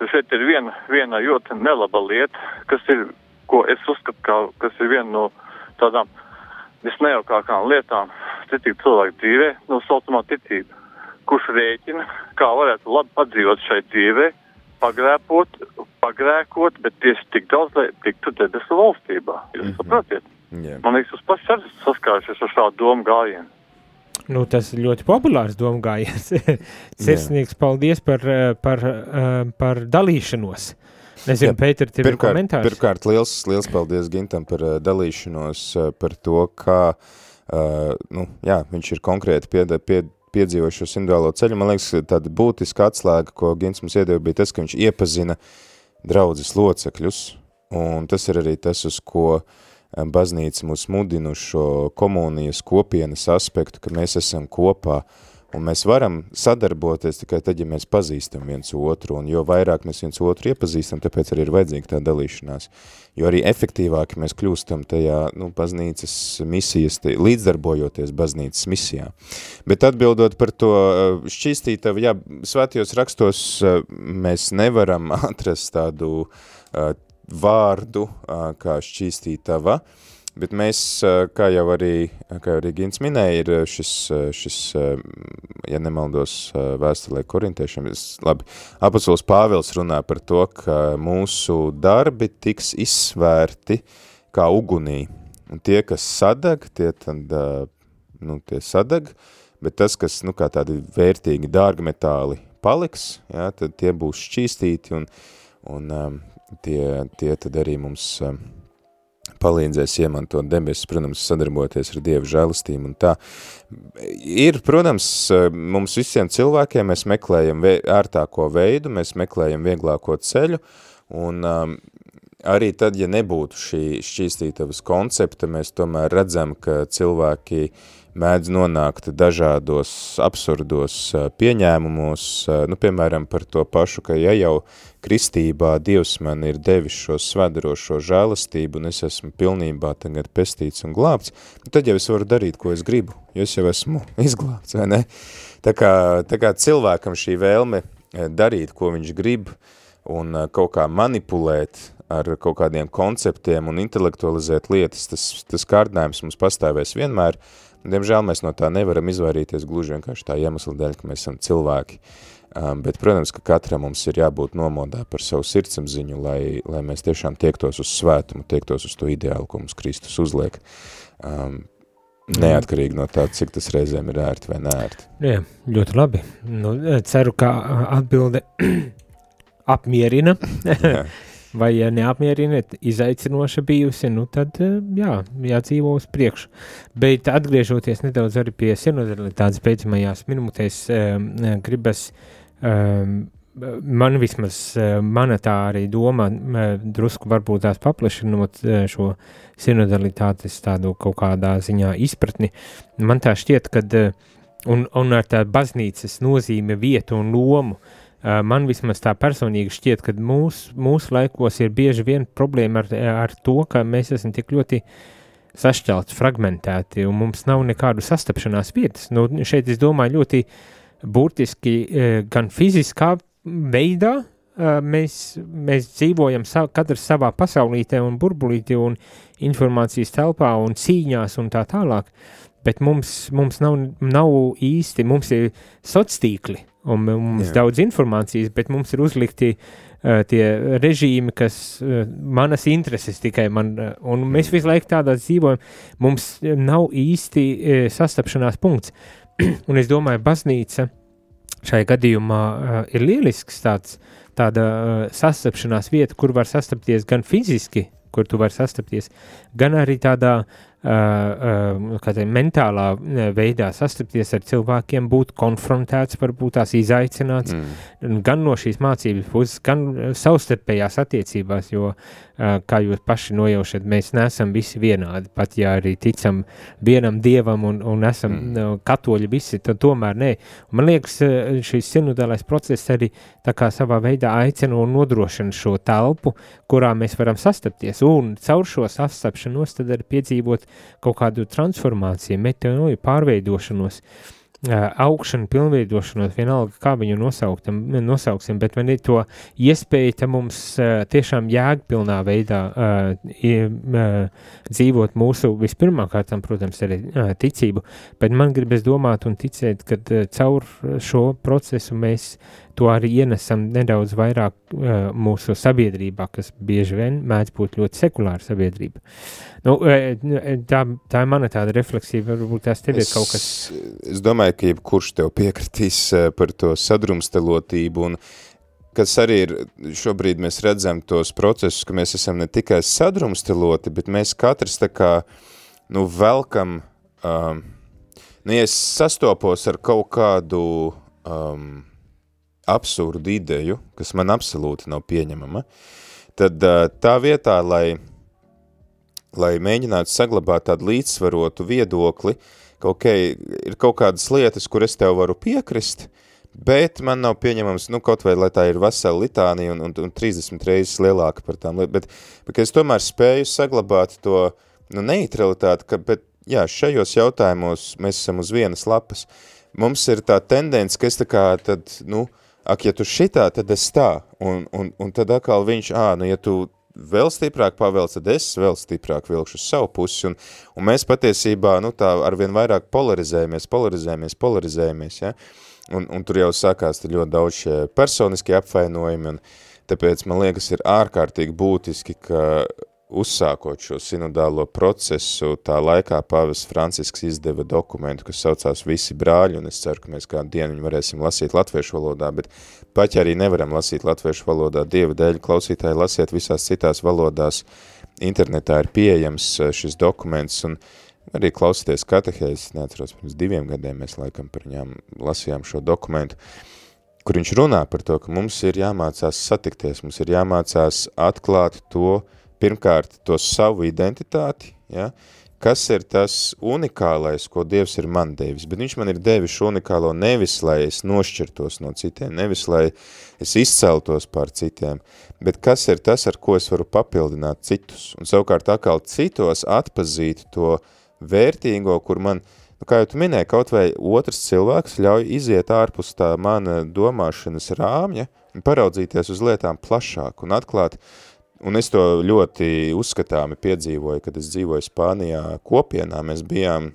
Jo šeit ir viena, viena ļoti nelaba lieta, kas ir, ko es uzskatu, kā, kas ir viena no tādām visnejaukākām lietām ticību cilvēku dzīvē, no saucamā ticība, kurš rēķina, kā varētu labi padzīvot šai dzīvē, pagrēkot, pagrēkot, bet tieši tik daudz, lai tiktu debesu valstībā. Jūs mm -hmm. saprotiet? Jā. Man liekas, jūs paši arī saskārušies ar šādu domu gājienu. Nu, tas ir ļoti populārs domu gājiens. [LAUGHS] Sirsnīgs paldies par, eh, par, eh, par dalīšanos. Nezinu, Pēter, tev ir Pirmkārt, komentārs? pirmkārt liels, liels paldies Gintam par uh, dalīšanos, uh, par to, kā uh, nu, jā, viņš ir konkrēti pied, pied, piedzīvojis šo individuālo ceļu. Man liekas, tāda būtiska atslēga, ko Gins mums iedeva, bija tas, ka viņš iepazina draudzes locekļus, un tas ir arī tas, uz ko uh, baznīca mūs mudina uz šo komunijas kopienas aspektu, ka mēs esam kopā, un mēs varam sadarboties tikai tad, ja mēs pazīstam viens otru, un jo vairāk mēs viens otru iepazīstam, tāpēc arī ir vajadzīga tā dalīšanās, jo arī efektīvāk mēs kļūstam tajā, nu, baznīcas misijas, līdzdarbojoties baznīcas misijā. Bet atbildot par to uh, šķīstītavu, jā, svētajos rakstos uh, mēs nevaram [LAUGHS] atrast tādu uh, vārdu uh, kā šķīstītava, bet mēs, kā jau arī, kā jau arī Gins minēja, ir šis, šis ja nemaldos vēstulē korintiešiem, es, labi, apostols Pāvils runā par to, ka mūsu darbi tiks izsvērti kā ugunī, un tie, kas sadeg, tie tad nu, tie sadeg, bet tas, kas, nu, kā tādi vērtīgi dārgi metāli paliks, jā, tad tie būs šķīstīti un, un tie, tie tad arī mums um, palīdzēs iemantot debesis, protams, sadarboties ar Dievu žēlistību un tā. Ir, protams, mums visiem cilvēkiem mēs meklējam ērtāko veidu, mēs meklējam vieglāko ceļu, un um, arī tad, ja nebūtu šī šķīstītavas koncepta, mēs tomēr redzam, ka cilvēki mēdz nonākt dažādos absurdos pieņēmumos, nu, piemēram, par to pašu, ka ja jau kristībā Dievs man ir devis šo svēdarošo žēlastību, un es esmu pilnībā tagad pestīts un glābts, nu, tad jau es varu darīt, ko es gribu, jo es jau esmu [LAUGHS] izglābts, vai ne? Tā kā, tā kā cilvēkam šī vēlme darīt, ko viņš grib, un kaut kā manipulēt ar kaut kādiem konceptiem un intelektualizēt lietas, tas, tas kārdinājums mums pastāvēs vienmēr, Diemžēl mēs no tā nevaram izvairīties gluži vienkārši tā iemesla dēļ, ka mēs esam cilvēki. Um, bet, protams, ka katram mums ir jābūt nomodā par savu sirdsapziņu, lai, lai mēs tiešām tiektos uz svētumu, tiektos uz to ideālu, ko mums Kristus uzliek. Um, neatkarīgi no tā, cik tas reizēm ir ērti vai neērti. Jā, ļoti labi. Nu, ceru, ka atbilde [CLEARS THROAT] apmierina. [LAUGHS] vai ja neapmierina, izaicinoša bijusi, nu tad jā, jādzīvo uz priekšu. Bet atgriežoties nedaudz arī pie sinodalitātes beidzamajās minūtēs, gribas um, man vismaz, mana tā arī doma, drusku varbūt tās paplašinot šo sinodalitātes tādu kaut kādā ziņā izpratni, man tā šķiet, kad, un, un ar tā baznīcas nozīme, vietu un lomu, man vismaz tā personīgi šķiet, ka mūs, mūsu laikos ir bieži vien problēma ar, ar to, ka mēs esam tik ļoti sašķelti, fragmentēti, un mums nav nekādu sastapšanās vietas. Nu, šeit es domāju ļoti uh, burtiski gan fiziskā veidā, mēs, mēs dzīvojam sa, katrs savā pasaulītē un burbulītē un informācijas telpā un cīņās un tā tālāk, bet mums, mums nav, nav īsti, mums ir sociātīkli un mums Jā. daudz informācijas, bet mums ir uzlikti uh, tie režīmi, kas uh, manas intereses tikai man, uh, un mēs visu laiku tādā dzīvojam, mums nav īsti uh, sastapšanās punkts. [CLEARS THROAT] un es domāju, baznīca šai gadījumā uh, ir lielisks tāds, tāda uh, sastapšanās vieta, kur var sastapties gan fiziski, kur tu vari sastapties, gan arī tādā uh, mentālā veidā sastapties ar cilvēkiem, būt konfrontēts, varbūt tās izaicināts, mm. gan no šīs mācības puses, gan savstarpējās attiecībās, jo, kā jūs paši nojaušat, mēs neesam visi vienādi, pat ja arī ticam vienam dievam un, un esam mm. katoļi visi, tad tomēr nē. Man liekas, šīs sinodālais process arī tā kā savā veidā aicina un nodrošina šo telpu, kurā mēs varam sastapties, un caur šo sastapšanos tad arī piedzīvot kaut kādu transformāciju, meteoriju pārveidošanos, augšanu, pilnveidošanos, vienalga, kā viņu nosauktam, nosauksim, bet man ir to iespēja mums tiešām jēgpilnā veidā dzīvot mūsu vispirmākārtām, protams, arī ticību, bet man gribas domāt un ticēt, ka caur šo procesu mēs to arī ienesam nedaudz vairāk uh, mūsu sabiedrībā, kas bieži vien mēdz būt ļoti sekulāra sabiedrība. Nu, tā, tā ir mana tāda refleksija, varbūt tās tev ir kaut kas. Es domāju, ka jebkurš tev piekritīs par to sadrumstelotību un kas arī ir, šobrīd mēs redzam tos procesus, ka mēs esam ne tikai sadrumsteloti, bet mēs katrs tā kā, nu, velkam, um, nu, ja es sastopos ar kaut kādu um, absurdu ideju, kas man absolūti nav pieņemama, tad tā vietā, lai, lai mēģinātu saglabāt tādu līdzsvarotu viedokli, ka okay, ir kaut kādas lietas, kur es tev varu piekrist, bet man nav pieņemams, nu, kaut vai, lai tā ir vesela litānija un, un, un 30 reizes lielāka par tām bet, bet es tomēr spēju saglabāt to nu, neutralitāti, ka, bet, jā, šajos jautājumos mēs esam uz vienas lapas. Mums ir tā tendence, ka es tā kā tad, nu, uh, ak, ja tu šitā, tad es tā, un, un, un tad atkal viņš, ā, nu, ja tu vēl stiprāk pavēl, tad es vēl stiprāk vilkšu uz savu pusi, un, un mēs patiesībā, nu, tā arvien vairāk polarizējamies, polarizējamies, polarizējamies, ja, un, un tur jau sākās ļoti daudz personiskie apvainojumi, un tāpēc man liekas ir ārkārtīgi būtiski, ka uzsākot šo sinodālo procesu, tā laikā pavas Francisks izdeva dokumentu, kas saucās Visi brāļi, un es ceru, ka mēs kādu dienu viņu varēsim lasīt latviešu valodā, bet ja arī nevaram lasīt latviešu valodā, Dieva dēļ klausītāji lasiet visās citās valodās, internetā ir pieejams eh, šis dokuments, un arī klausieties katehēzes, neatceros, pirms diviem gadiem mēs laikam par viņām lasījām šo dokumentu, kur viņš runā par to, ka mums ir jāmācās satikties, mums ir jāmācās atklāt to, pirmkārt to savu identitāti, ja, kas ir tas unikālais, ko Dievs ir man devis, bet viņš man ir devis šo unikālo nevis, lai es nošķirtos no citiem, nevis, lai es izceltos pār citiem, bet kas ir tas, ar ko es varu papildināt citus, un savukārt atkal citos atpazīt to vērtīgo, kur man, nu, kā jau tu minēji, kaut vai otrs cilvēks ļauj iziet ārpus tā mana domāšanas rāmja un paraudzīties uz lietām plašāk un atklāt, uh, Un es to ļoti uzskatāmi piedzīvoju, kad es dzīvoju Spānijā kopienā, mēs bijām,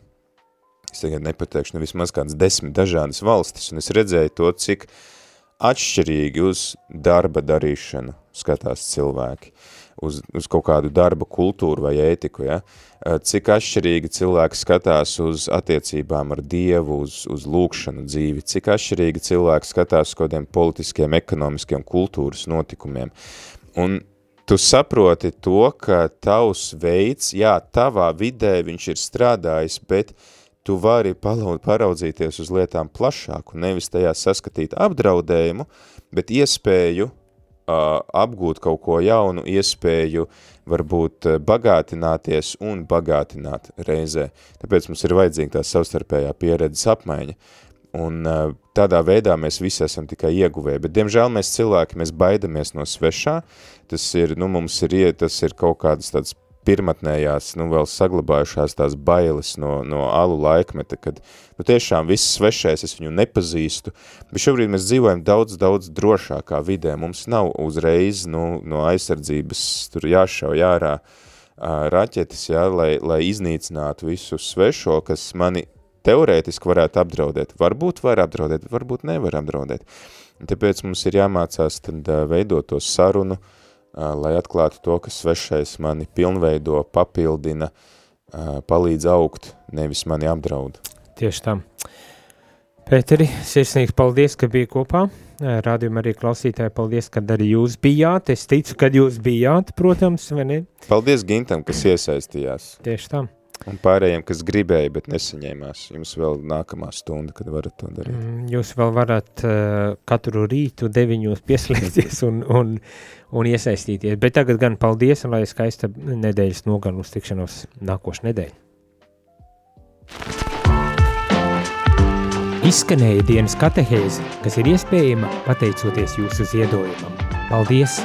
es tagad nepateikšu, nu vismaz kāds desmit dažādas valstis, un es redzēju to, cik atšķirīgi uz darba darīšanu skatās cilvēki, uz, uz kaut kādu darba kultūru vai ētiku, ja? cik atšķirīgi cilvēki skatās uz attiecībām ar Dievu, uz, uz lūkšanu dzīvi, cik atšķirīgi cilvēki skatās uz kādiem politiskiem, ekonomiskiem kultūras notikumiem. Un tu saproti to, ka tavs veids, jā, tavā vidē viņš ir strādājis, bet tu vari paraudzīties uz lietām plašāk un nevis tajā saskatīt apdraudējumu, bet iespēju uh, apgūt kaut ko jaunu, iespēju varbūt bagātināties un bagātināt reizē. Tāpēc mums ir vajadzīga tā savstarpējā pieredzes apmaiņa. Un tādā veidā mēs visi esam tikai ieguvēji, bet diemžēl mēs cilvēki, mēs baidamies no svešā, tas ir, nu, mums ir, tas ir kaut kādas tādas pirmatnējās, nu, vēl saglabājušās tās bailes no, no alu laikmeta, kad, nu, tiešām viss svešais, es viņu nepazīstu, bet šobrīd mēs dzīvojam daudz, daudz drošākā vidē, mums nav uzreiz, nu, no aizsardzības tur jāšau jārā raķetes, jā, lai, lai iznīcinātu visu svešo, kas mani teorētiski varētu apdraudēt. Varbūt var apdraudēt, varbūt nevar apdraudēt. Tāpēc mums ir jāmācās tad veidot to sarunu, lai atklātu to, ka svešais mani pilnveido, papildina, palīdz augt, nevis mani apdraud. Tieši tā. Pēteri, sirsnīgs paldies, ka bija kopā. Rādījumā arī klausītāji, paldies, kad arī jūs bijāt. Es ticu, kad jūs bijāt, protams, vai ne? Paldies Gintam, kas iesaistījās. Tieši tā. Un pārējiem, kas gribēja, bet nesaņēmās, jums vēl nākamā stunda, kad varat to darīt. Mm, jūs vēl varat uh, katru rītu deviņos [LAUGHS] pieslēgties un, un, un iesaistīties. Bet tagad gan paldies, un lai skaista nedēļas nogan uz tikšanos nākošu nedēļu. Izskanēja dienas katehēze, kas ir iespējama pateicoties jūsu ziedojumam. Paldies!